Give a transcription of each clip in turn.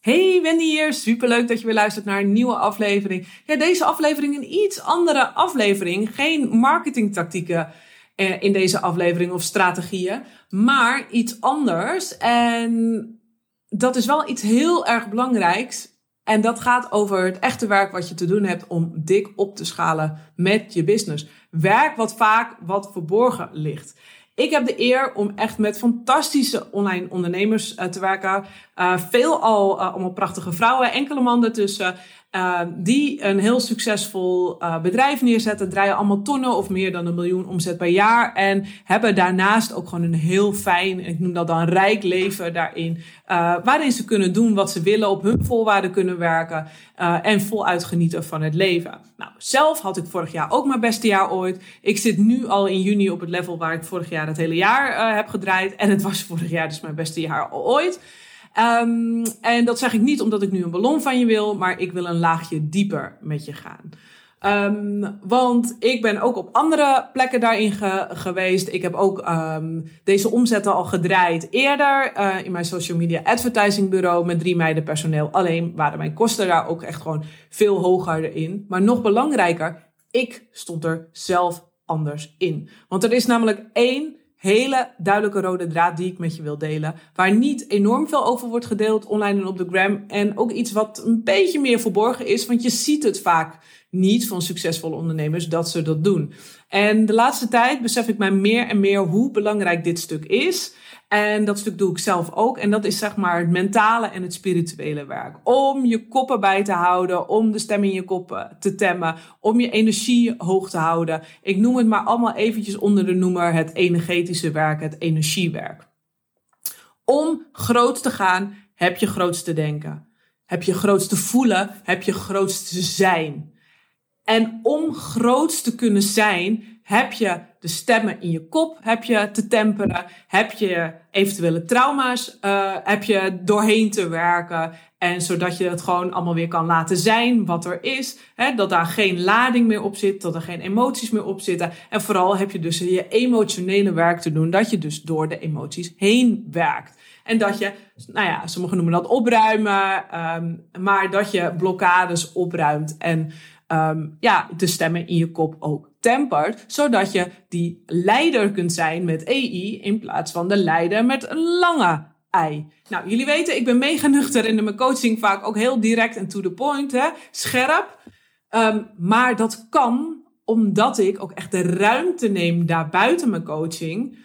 Hey Wendy hier, superleuk dat je weer luistert naar een nieuwe aflevering. Ja, deze aflevering een iets andere aflevering. Geen marketingtactieken eh, in deze aflevering of strategieën, maar iets anders. En dat is wel iets heel erg belangrijks. En dat gaat over het echte werk wat je te doen hebt om dik op te schalen met je business. Werk wat vaak wat verborgen ligt. Ik heb de eer om echt met fantastische online ondernemers uh, te werken. Uh, veel al uh, allemaal prachtige vrouwen, enkele mannen tussen. Uh, die een heel succesvol uh, bedrijf neerzetten, draaien allemaal tonnen of meer dan een miljoen omzet per jaar. En hebben daarnaast ook gewoon een heel fijn, ik noem dat dan rijk leven daarin. Uh, waarin ze kunnen doen wat ze willen, op hun voorwaarden kunnen werken en voluit genieten van het leven. Nou, zelf had ik vorig jaar ook mijn beste jaar ooit. Ik zit nu al in juni op het level waar ik vorig jaar het hele jaar heb gedraaid. En het was vorig jaar dus mijn beste jaar ooit. Um, en dat zeg ik niet omdat ik nu een ballon van je wil, maar ik wil een laagje dieper met je gaan. Um, want ik ben ook op andere plekken daarin ge geweest. Ik heb ook um, deze omzetten al gedraaid eerder uh, in mijn social media advertising bureau met drie meiden personeel. Alleen waren mijn kosten daar ook echt gewoon veel hoger in. Maar nog belangrijker, ik stond er zelf anders in. Want er is namelijk één hele duidelijke rode draad die ik met je wil delen. Waar niet enorm veel over wordt gedeeld online en op de gram. En ook iets wat een beetje meer verborgen is. Want je ziet het vaak niet van succesvolle ondernemers dat ze dat doen. En de laatste tijd besef ik mij meer en meer hoe belangrijk dit stuk is. En dat stuk doe ik zelf ook. En dat is zeg maar het mentale en het spirituele werk. Om je koppen bij te houden, om de stem in je kop te temmen, om je energie hoog te houden. Ik noem het maar allemaal eventjes onder de noemer het energetische werk, het energiewerk. Om groot te gaan, heb je grootste te denken. Heb je grootste te voelen, heb je grootste te zijn. En om groot te kunnen zijn, heb je de stemmen in je kop heb je te temperen? Heb je eventuele trauma's uh, heb je doorheen te werken? En zodat je het gewoon allemaal weer kan laten zijn wat er is. Hè, dat daar geen lading meer op zit, dat er geen emoties meer op zitten. En vooral heb je dus je emotionele werk te doen. Dat je dus door de emoties heen werkt. En dat je, nou ja, sommigen noemen dat opruimen. Um, maar dat je blokkades opruimt. En um, ja, de stemmen in je kop ook tempert, zodat je die leider kunt zijn met EI in plaats van de leider met een lange ei. Nou, jullie weten, ik ben mega nuchter in mijn coaching vaak ook heel direct en to the point, hè? scherp. Um, maar dat kan omdat ik ook echt de ruimte neem daarbuiten mijn coaching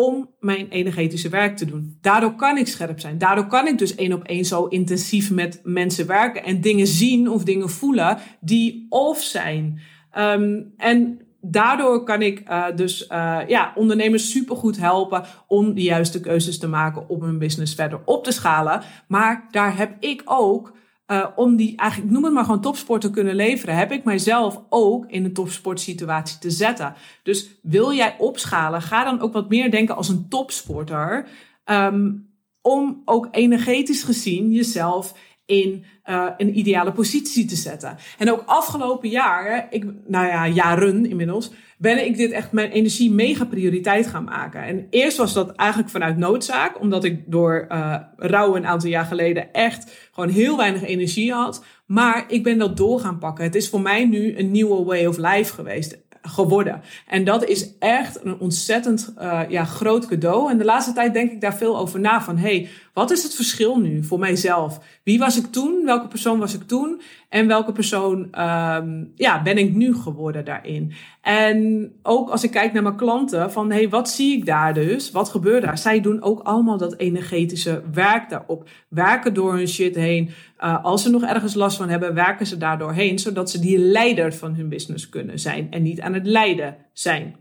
om mijn energetische werk te doen. Daardoor kan ik scherp zijn. Daardoor kan ik dus één op één zo intensief met mensen werken en dingen zien of dingen voelen die off zijn. Um, en daardoor kan ik uh, dus uh, ja, ondernemers supergoed helpen om de juiste keuzes te maken om hun business verder op te schalen. Maar daar heb ik ook uh, om die, eigenlijk noem het maar gewoon topsport te kunnen leveren, heb ik mijzelf ook in een topsportsituatie te zetten. Dus wil jij opschalen, ga dan ook wat meer denken als een topsporter. Um, om ook energetisch gezien jezelf in uh, een ideale positie te zetten. En ook afgelopen jaren, ik, nou ja, jaren inmiddels, ben ik dit echt mijn energie mega prioriteit gaan maken. En eerst was dat eigenlijk vanuit noodzaak, omdat ik door uh, rouw een aantal jaar geleden echt gewoon heel weinig energie had. Maar ik ben dat door gaan pakken. Het is voor mij nu een nieuwe way of life geweest geworden. En dat is echt een ontzettend uh, ja, groot cadeau. En de laatste tijd denk ik daar veel over na. Van hey, wat is het verschil nu voor mijzelf? Wie was ik toen? Welke persoon was ik toen? En welke persoon um, ja, ben ik nu geworden daarin? En ook als ik kijk naar mijn klanten, van hey, wat zie ik daar dus? Wat gebeurt daar? Zij doen ook allemaal dat energetische werk daarop. Werken door hun shit heen. Uh, als ze nog ergens last van hebben, werken ze daardoor heen, zodat ze die leider van hun business kunnen zijn en niet aan het leiden zijn.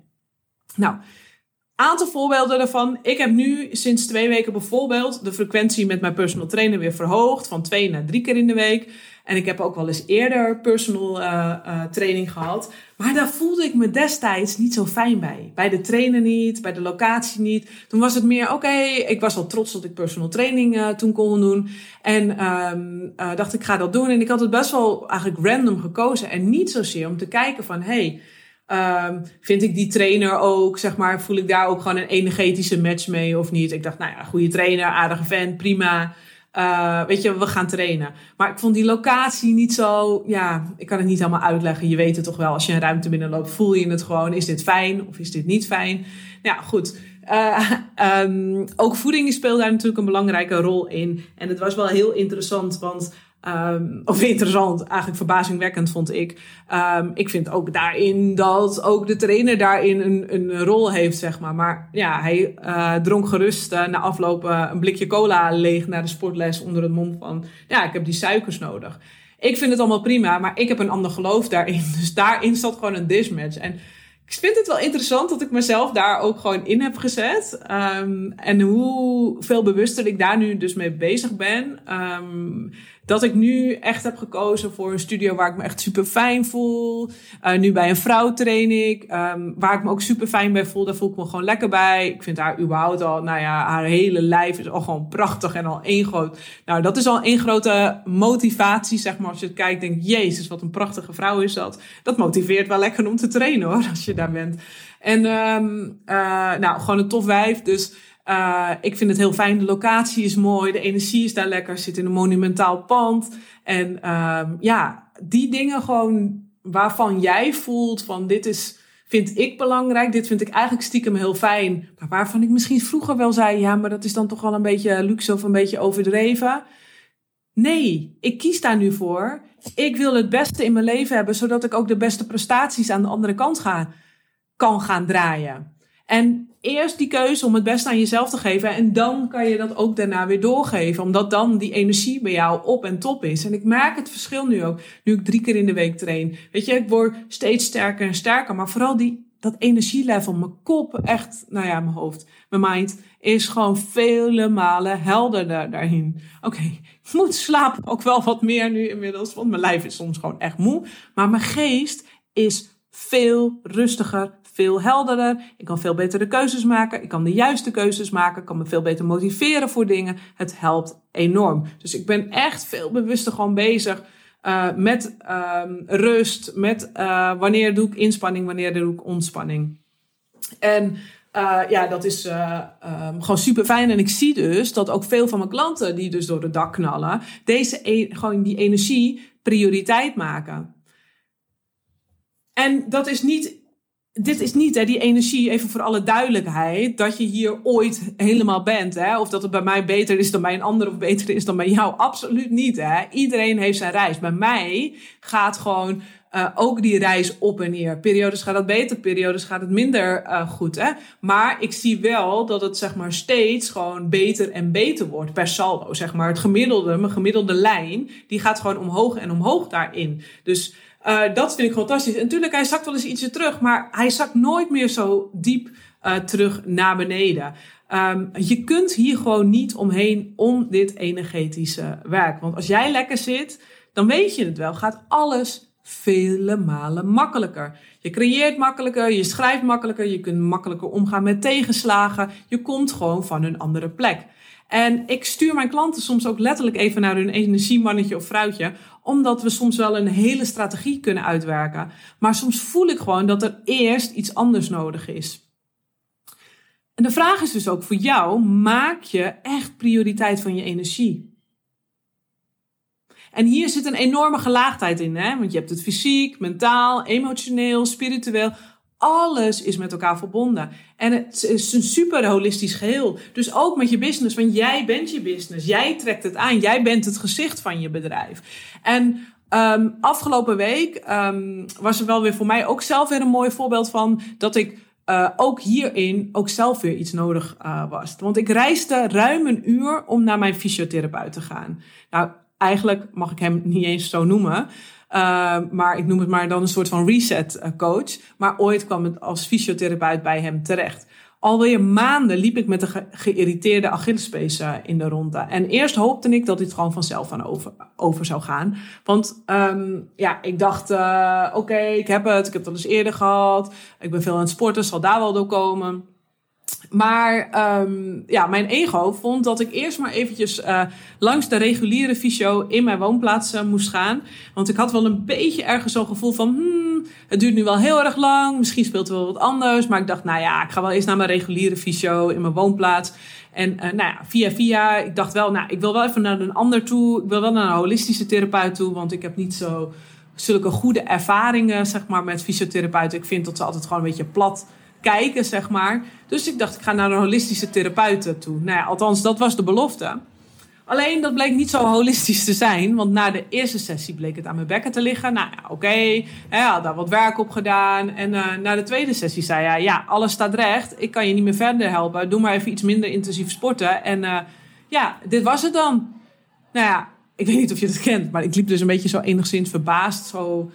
Nou, aantal voorbeelden daarvan. Ik heb nu sinds twee weken bijvoorbeeld de frequentie met mijn personal trainer weer verhoogd van twee naar drie keer in de week. En ik heb ook wel eens eerder personal uh, uh, training gehad. Maar daar voelde ik me destijds niet zo fijn bij. Bij de trainer niet, bij de locatie niet. Toen was het meer, oké, ik was al trots dat ik personal training uh, toen kon doen. En um, dacht ik ga dat doen. En ik had het best wel eigenlijk random gekozen. En niet zozeer om te kijken van, hey, Um, vind ik die trainer ook, zeg maar, voel ik daar ook gewoon een energetische match mee of niet? Ik dacht, nou ja, goede trainer, aardige vent, prima. Uh, weet je, we gaan trainen. Maar ik vond die locatie niet zo, ja, ik kan het niet helemaal uitleggen. Je weet het toch wel, als je een ruimte binnenloopt, voel je het gewoon. Is dit fijn of is dit niet fijn? Nou ja, goed. Uh, um, ook voeding speelt daar natuurlijk een belangrijke rol in. En het was wel heel interessant, want Um, of interessant, eigenlijk verbazingwekkend vond ik. Um, ik vind ook daarin dat ook de trainer daarin een, een rol heeft, zeg maar. Maar ja, hij uh, dronk gerust uh, na afloop een blikje cola leeg naar de sportles onder het mond van... Ja, ik heb die suikers nodig. Ik vind het allemaal prima, maar ik heb een ander geloof daarin. Dus daarin zat gewoon een dismatch. En ik vind het wel interessant dat ik mezelf daar ook gewoon in heb gezet. Um, en hoeveel bewuster ik daar nu dus mee bezig ben. Dat ik nu echt heb gekozen voor een studio waar ik me echt super fijn voel. Uh, nu bij een vrouw train ik. Um, waar ik me ook super fijn bij voel. Daar voel ik me gewoon lekker bij. Ik vind haar überhaupt al, nou ja, haar hele lijf is al gewoon prachtig en al één groot. Nou, dat is al één grote motivatie, zeg maar. Als je het kijkt, denk jezus, wat een prachtige vrouw is dat. Dat motiveert wel lekker om te trainen hoor, als je daar bent. En um, uh, nou, gewoon een tof wijf. Dus uh, ik vind het heel fijn. De locatie is mooi. De energie is daar lekker. Zit in een monumentaal pand. En uh, ja, die dingen gewoon waarvan jij voelt van dit is, vind ik belangrijk. Dit vind ik eigenlijk stiekem heel fijn. Maar waarvan ik misschien vroeger wel zei, ja, maar dat is dan toch wel een beetje luxe of een beetje overdreven. Nee, ik kies daar nu voor. Ik wil het beste in mijn leven hebben, zodat ik ook de beste prestaties aan de andere kant ga, kan gaan draaien. En eerst die keuze om het beste aan jezelf te geven. En dan kan je dat ook daarna weer doorgeven. Omdat dan die energie bij jou op en top is. En ik merk het verschil nu ook. Nu ik drie keer in de week train. Weet je, ik word steeds sterker en sterker. Maar vooral die, dat energielevel, mijn kop, echt, nou ja, mijn hoofd, mijn mind, is gewoon vele malen helderder daarin. Oké, ik moet slapen ook wel wat meer nu inmiddels. Want mijn lijf is soms gewoon echt moe. Maar mijn geest is veel rustiger, veel helderder. Ik kan veel betere keuzes maken. Ik kan de juiste keuzes maken. Ik kan me veel beter motiveren voor dingen. Het helpt enorm. Dus ik ben echt veel bewuster gewoon bezig uh, met um, rust. Met uh, wanneer doe ik inspanning, wanneer doe ik ontspanning. En uh, ja, dat is um, gewoon super fijn. En ik zie dus dat ook veel van mijn klanten die dus door het dak knallen, deze e gewoon die energie prioriteit maken. En dat is niet dit is niet hè, die energie, even voor alle duidelijkheid, dat je hier ooit helemaal bent. Hè? Of dat het bij mij beter is dan bij een ander of beter is dan bij jou. Absoluut niet. Hè? Iedereen heeft zijn reis. Bij mij gaat gewoon uh, ook die reis op en neer. Periodes gaat het beter, periodes gaat het minder uh, goed. Hè? Maar ik zie wel dat het zeg maar steeds gewoon beter en beter wordt per saldo. Zeg maar. Het gemiddelde, mijn gemiddelde lijn, die gaat gewoon omhoog en omhoog daarin. Dus uh, dat vind ik fantastisch. En natuurlijk, hij zakt wel eens ietsje terug, maar hij zakt nooit meer zo diep terug naar beneden. Um, je kunt hier gewoon niet omheen om dit energetische werk. Want als jij lekker zit, dan weet je het wel. Gaat alles vele malen makkelijker. Je creëert makkelijker, je schrijft makkelijker, je kunt makkelijker omgaan met tegenslagen. Je komt gewoon van een andere plek. En ik stuur mijn klanten soms ook letterlijk even naar hun energiemannetje of vrouwtje, omdat we soms wel een hele strategie kunnen uitwerken. Maar soms voel ik gewoon dat er eerst iets anders nodig is. En de vraag is dus ook voor jou: maak je echt prioriteit van je energie? En hier zit een enorme gelaagdheid in, hè? want je hebt het fysiek, mentaal, emotioneel, spiritueel alles is met elkaar verbonden. En het is een super holistisch geheel. Dus ook met je business, want jij bent je business. Jij trekt het aan. Jij bent het gezicht van je bedrijf. En um, afgelopen week um, was er wel weer voor mij ook zelf weer een mooi voorbeeld van dat ik uh, ook hierin ook zelf weer iets nodig uh, was. Want ik reisde ruim een uur om naar mijn fysiotherapeut te gaan. Nou, eigenlijk mag ik hem niet eens zo noemen. Uh, maar ik noem het maar dan een soort van reset eh, coach. Maar ooit kwam het als fysiotherapeut bij hem terecht. alweer maanden liep ik met een ge geïrriteerde Achillespees uh, in de ronde. En eerst hoopte ik dat dit gewoon vanzelf aan over, over zou gaan. Want um, ja, ik dacht, oké, ik heb het. Ik heb het al eens eerder gehad. Ik ben veel aan het sporten, zal daar wel door komen. Maar um, ja, mijn ego vond dat ik eerst maar eventjes uh, langs de reguliere fysio in mijn woonplaats uh, moest gaan. Want ik had wel een beetje ergens zo'n gevoel van, hmm, het duurt nu wel heel erg lang. Misschien speelt er wel wat anders. Maar ik dacht, nou ja, ik ga wel eens naar mijn reguliere fysio in mijn woonplaats. En uh, nou ja, via via, ik dacht wel, nou, ik wil wel even naar een ander toe. Ik wil wel naar een holistische therapeut toe, want ik heb niet zo zulke goede ervaringen, zeg maar, met fysiotherapeuten. Ik vind dat ze altijd gewoon een beetje plat kijken, zeg maar. Dus ik dacht, ik ga naar een holistische therapeut toe. Nou ja, althans, dat was de belofte. Alleen dat bleek niet zo holistisch te zijn, want na de eerste sessie bleek het aan mijn bekken te liggen. Nou ja, oké, okay. had daar wat werk op gedaan. En uh, na de tweede sessie zei hij, ja, alles staat recht. Ik kan je niet meer verder helpen. Doe maar even iets minder intensief sporten. En uh, ja, dit was het dan. Nou ja, ik weet niet of je het kent, maar ik liep dus een beetje zo enigszins verbaasd. Zo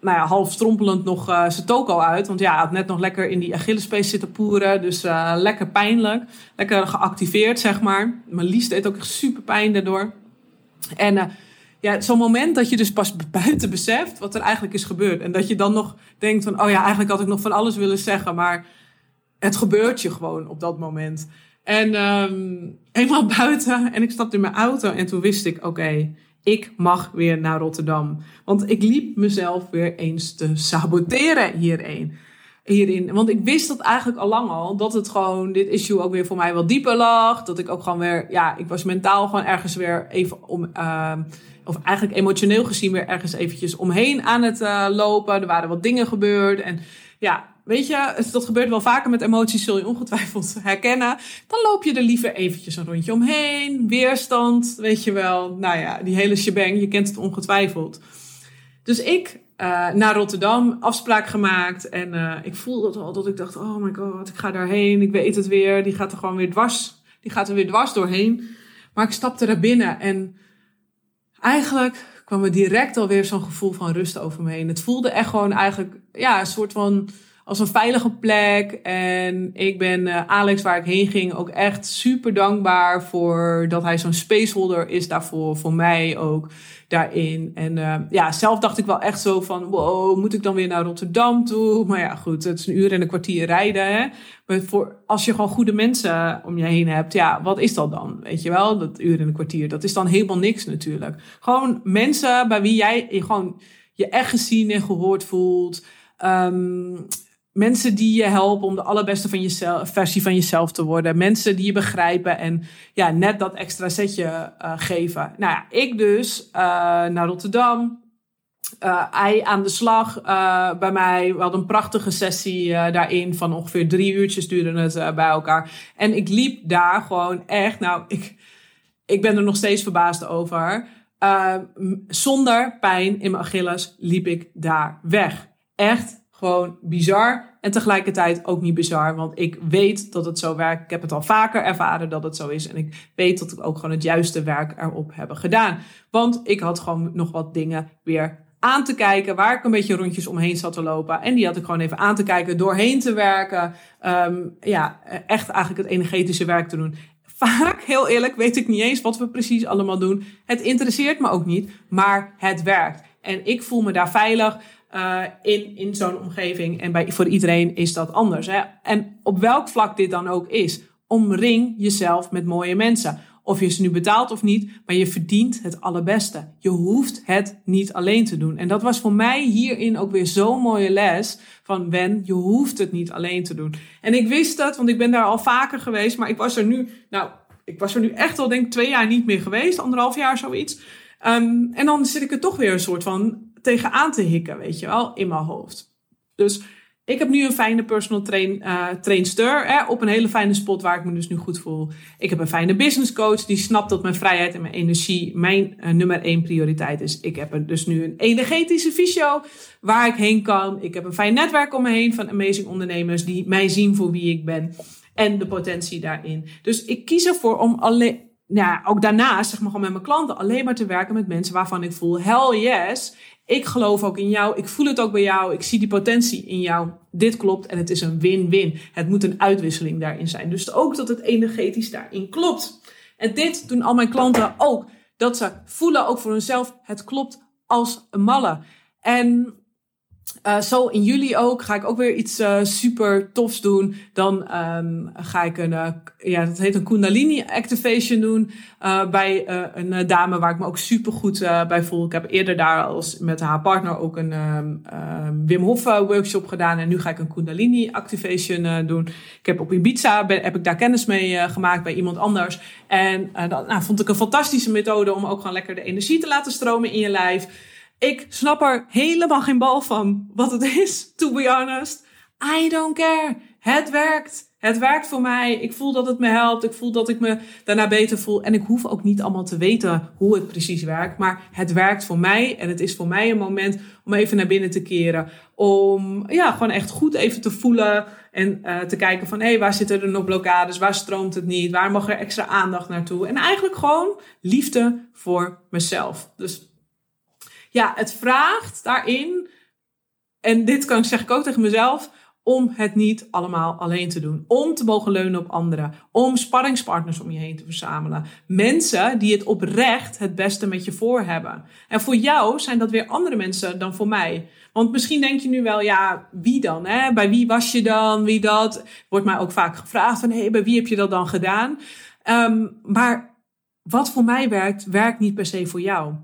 nou ja, half strompelend nog uh, zijn toko uit. Want ja, had net nog lekker in die Achillespees zitten poeren. Dus uh, lekker pijnlijk. Lekker geactiveerd, zeg maar. Mijn lies deed ook echt super pijn daardoor. En uh, ja, zo'n moment dat je dus pas buiten beseft wat er eigenlijk is gebeurd. En dat je dan nog denkt van, oh ja, eigenlijk had ik nog van alles willen zeggen. Maar het gebeurt je gewoon op dat moment. En um, eenmaal buiten en ik stapte in mijn auto en toen wist ik, oké... ik mag weer naar Rotterdam. Want ik liep mezelf weer eens te saboteren hierin. hierin. Want ik wist dat eigenlijk al lang al. Dat het gewoon, dit issue ook weer voor mij wel dieper lag. Dat ik ook gewoon weer, ja, ik was mentaal gewoon ergens weer even om. Uh, of eigenlijk emotioneel gezien weer ergens eventjes omheen aan het uh, lopen. Er waren wat dingen gebeurd. En ja, weet je, dat gebeurt wel vaker met emoties, zul je ongetwijfeld herkennen. Dan loop je er liever eventjes een rondje omheen. Weerstand, weet je wel. Nou ja, die hele shebang, je kent het ongetwijfeld. Dus ik uh, naar Rotterdam, afspraak gemaakt. En uh, ik voelde al dat ik dacht, oh my god, ik ga daarheen. Ik weet het weer. Die gaat er gewoon weer dwars. Die gaat er weer dwars doorheen. Maar ik stapte er binnen en eigenlijk kwam er direct alweer zo'n gevoel van rust over me heen. Het voelde echt gewoon eigenlijk, ja, een soort van als een veilige plek. En ik ben uh, Alex, waar ik heen ging, ook echt super dankbaar voor dat hij zo'n spaceholder is daarvoor. Voor mij ook daarin. En uh, ja, zelf dacht ik wel echt zo van, wow, moet ik dan weer naar Rotterdam toe? Maar ja, goed, het is een uur en een kwartier rijden. Hè? Maar voor, als je gewoon goede mensen om je heen hebt, ja, wat is dat dan? Weet je wel, dat uur en een kwartier, dat is dan helemaal niks natuurlijk. Gewoon mensen bij wie jij gewoon je echt gezien en gehoord voelt. Um, Mensen die je helpen om de allerbeste van jezelf, versie van jezelf te worden. Mensen die je begrijpen en ja, net dat extra setje uh, geven. Nou ik dus uh, naar Rotterdam. Uh, hij aan de slag bij mij. We hadden een prachtige sessie daarin van ongeveer drie uurtjes duurde het bij elkaar. En ik liep daar gewoon echt, nou, ik, ik ben er nog steeds verbaasd over. zonder pijn in mijn Achilles liep ik daar weg. Echt gewoon bizar en tegelijkertijd ook niet bizar, want ik weet dat het zo werkt. Ik heb het al vaker ervaren dat het zo is en ik weet dat ik ook gewoon het juiste werk erop heb gedaan. Want ik had gewoon nog wat dingen weer aan te kijken, waar ik een beetje rondjes omheen zat te lopen. En die had ik gewoon even aan te kijken, doorheen te werken. Um, ja, echt eigenlijk het energetische werk te doen. Vaak, heel eerlijk, weet ik niet eens wat we precies allemaal doen. Het interesseert me ook niet, maar het werkt. En ik voel me daar veilig uh, in, in zo'n omgeving. En bij, voor iedereen is dat anders. Hè? En op welk vlak dit dan ook is, omring jezelf met mooie mensen. Of je ze nu betaalt of niet, maar je verdient het allerbeste. Je hoeft het niet alleen te doen. En dat was voor mij hierin ook weer zo'n mooie les van Wen, je hoeft het niet alleen te doen. En ik wist dat, want ik ben daar al vaker geweest, maar ik was er nu, nou, ik was er nu echt al denk ik twee jaar niet meer geweest, anderhalf jaar zoiets. Um, en dan zit ik er toch weer een soort van tegenaan te hikken, weet je wel, in mijn hoofd. Dus ik heb nu een fijne personal train, uh, trainster hè, op een hele fijne spot waar ik me dus nu goed voel. Ik heb een fijne business coach die snapt dat mijn vrijheid en mijn energie mijn uh, nummer één prioriteit is. Ik heb dus nu een energetische visio waar ik heen kan. Ik heb een fijn netwerk om me heen van amazing ondernemers die mij zien voor wie ik ben en de potentie daarin. Dus ik kies ervoor om alleen nou, ook daarnaast, zeg maar gewoon met mijn klanten, alleen maar te werken met mensen waarvan ik voel, hell yes, ik geloof ook in jou, ik voel het ook bij jou, ik zie die potentie in jou. Dit klopt en het is een win-win. Het moet een uitwisseling daarin zijn. Dus ook dat het energetisch daarin klopt. En dit doen al mijn klanten ook. Dat ze voelen ook voor hunzelf, het klopt als een malle. En uh, zo in juli ook ga ik ook weer iets uh, super tofs doen. Dan um, ga ik een, uh, ja, dat heet een Kundalini Activation doen. bij een dame waar ik me ook super goed bij voel. Ik heb eerder daar als met haar partner ook een um, Wim Hof workshop gedaan. En nu ga ik een Kundalini Activation doen. Ik heb op Ibiza, heb ik daar kennis mee gemaakt bij iemand anders. En dat nou, vond ik een fantastische methode om ook gewoon lekker de energie te laten stromen in je lijf. Ik snap er helemaal geen bal van wat het is, to be honest. I don't care. Het werkt. Het werkt voor mij. Ik voel dat het me helpt. Ik voel dat ik me daarna beter voel. En ik hoef ook niet allemaal te weten hoe het precies werkt. Maar het werkt voor mij. En het is voor mij een moment om even naar binnen te keren. Om ja, gewoon echt goed even te voelen. En uh, te kijken van, hé, hey, waar zitten er nog blokkades? Waar stroomt het niet? Waar mag er extra aandacht naartoe? En eigenlijk gewoon liefde voor mezelf. Dus ja, het vraagt daarin, en dit kan, zeg ik ook tegen mezelf, om het niet allemaal alleen te doen. Om te mogen leunen op anderen. Om sparringspartners om je heen te verzamelen. Mensen die het oprecht het beste met je voor hebben. En voor jou zijn dat weer andere mensen dan voor mij. Want misschien denk je nu wel, ja, wie dan? Hè? Bij wie was je dan? Wie dat? Wordt mij ook vaak gevraagd van, hé, hey, bij wie heb je dat dan gedaan? Um, maar wat voor mij werkt, werkt niet per se voor jou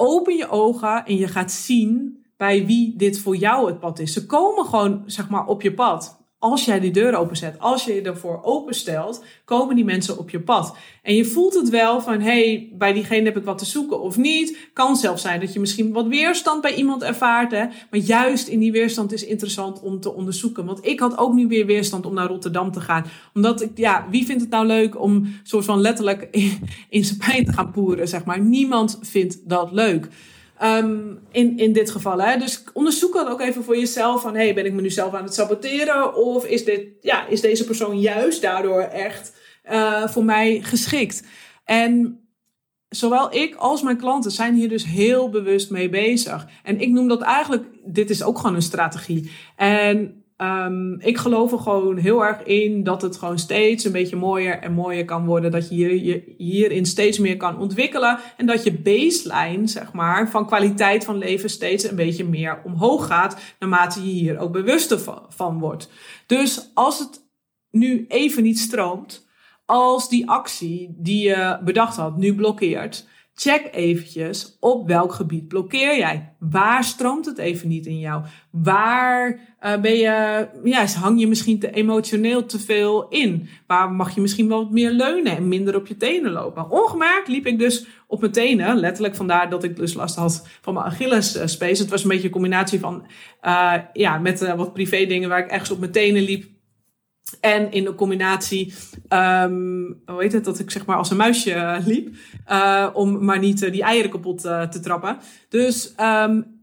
open je ogen en je gaat zien bij wie dit voor jou het pad is. Ze komen gewoon, zeg maar, op je pad. Als jij die deur openzet, als je je ervoor openstelt, komen die mensen op je pad. En je voelt het wel van, hey, bij diegene heb ik wat te zoeken of niet. Kan zelfs zijn dat je misschien wat weerstand bij iemand ervaart. Hè? Maar juist in die weerstand is interessant om te onderzoeken. Want ik had ook nu weer weerstand om naar Rotterdam te gaan. Omdat ik, ja, wie vindt het nou leuk om soort van letterlijk in, in zijn pijn te gaan poeren, zeg maar. Niemand vindt dat leuk. Um, in, in dit geval. Hè? Dus onderzoek dat ook even voor jezelf. Van, hey, ben ik me nu zelf aan het saboteren? Of is, dit, ja, is deze persoon juist daardoor echt uh, voor mij geschikt? En zowel ik als mijn klanten zijn hier dus heel bewust mee bezig. En ik noem dat eigenlijk, dit is ook gewoon een strategie. En Um, ik geloof er gewoon heel erg in dat het gewoon steeds een beetje mooier en mooier kan worden. Dat je, hier, je hierin steeds meer kan ontwikkelen. En dat je baseline, zeg maar, van kwaliteit van leven steeds een beetje meer omhoog gaat. Naarmate je hier ook bewuster van wordt. Dus als het nu even niet stroomt, als die actie die je bedacht had nu blokkeert Check eventjes op welk gebied blokkeer jij. Waar stroomt het even niet in jou? Waar uh, ben je, ja, hang je misschien te emotioneel te veel in? Waar mag je misschien wel wat meer leunen en minder op je tenen lopen? Ongemerkt liep ik dus op mijn tenen. Letterlijk vandaar dat ik dus last had van mijn Achillespees. Het was een beetje een combinatie van, uh, ja, met uh, wat privé dingen waar ik ergens op mijn tenen liep en in de combinatie, um, hoe heet het, dat ik zeg maar als een muisje uh, liep. Uh, om maar niet uh, die eieren kapot te trappen. Dus um,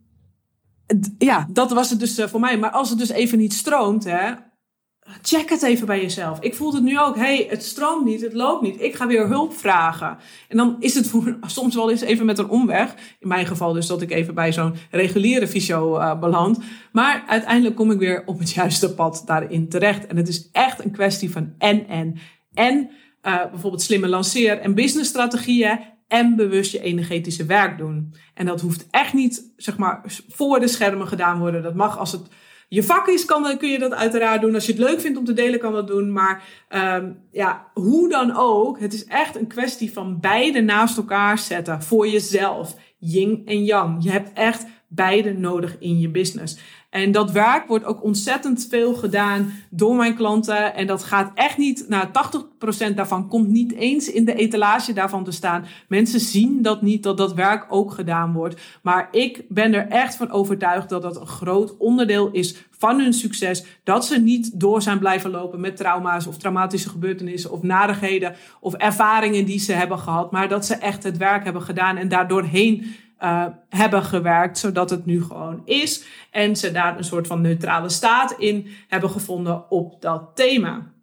ja, dat was het dus voor mij. Maar als het dus even niet stroomt, hè, check het even bij jezelf. Ik voel het nu ook. hey, het stroomt niet, het loopt niet. Ik ga weer hulp vragen. En dan is het voor, soms wel eens even met een omweg. In mijn geval dus dat ik even bij zo'n reguliere fysio uh, beland. Maar uiteindelijk kom ik weer op het juiste pad daarin terecht. En het is echt een kwestie van en, en. En uh, bijvoorbeeld slimme lanceer- en businessstrategieën en bewust je energetische werk doen. En dat hoeft echt niet, zeg maar, voor de schermen gedaan worden. Dat mag als het je vak is, kan, kun je dat uiteraard doen. Als je het leuk vindt om te delen, kan dat doen. Maar um, ja, hoe dan ook, het is echt een kwestie van beide naast elkaar zetten voor jezelf. Yin en yang. Je hebt echt beide nodig in je business. En dat werk wordt ook ontzettend veel gedaan door mijn klanten. En dat gaat echt niet, nou 80% daarvan komt niet eens in de etalage daarvan te staan. Mensen zien dat niet, dat dat werk ook gedaan wordt. Maar ik ben er echt van overtuigd dat dat een groot onderdeel is van hun succes. Dat ze niet door zijn blijven lopen met trauma's of traumatische gebeurtenissen of narigheden of ervaringen die ze hebben gehad. Maar dat ze echt het werk hebben gedaan en daardoorheen uh, hebben gewerkt, zodat het nu gewoon is. En ze daar een soort van neutrale staat in hebben gevonden op dat thema.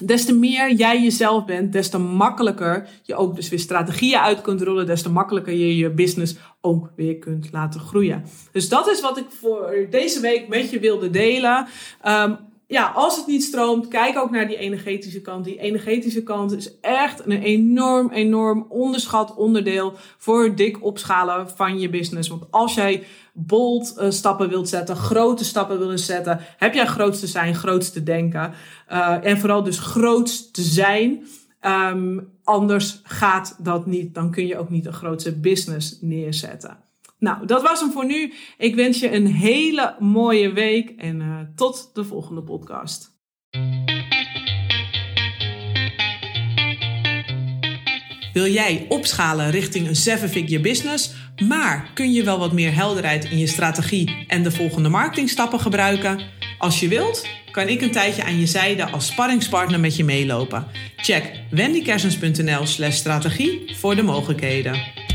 des te meer jij jezelf bent, des te makkelijker je ook dus weer strategieën uit kunt rollen, des te makkelijker je je business ook weer kunt laten groeien. Dus dat is wat ik voor deze week met je wilde delen. Um, ja, als het niet stroomt, kijk ook naar die energetische kant. Die energetische kant is echt een enorm, enorm onderschat onderdeel voor dik opschalen van je business. Want als jij bold uh, stappen wilt zetten, grote stappen wilt zetten, heb jij groot te zijn, groot te denken. Uh, en vooral dus groot te zijn. Um, anders gaat dat niet. Dan kun je ook niet een grootste business neerzetten. Nou, dat was hem voor nu. Ik wens je een hele mooie week en uh, tot de volgende podcast. Wil jij opschalen richting een seven-figure business, maar kun je wel wat meer helderheid in je strategie en de volgende marketingstappen gebruiken? Als je wilt, kan ik een tijdje aan je zijde als sparringspartner met je meelopen. Check wendykersens.nl/strategie voor de mogelijkheden.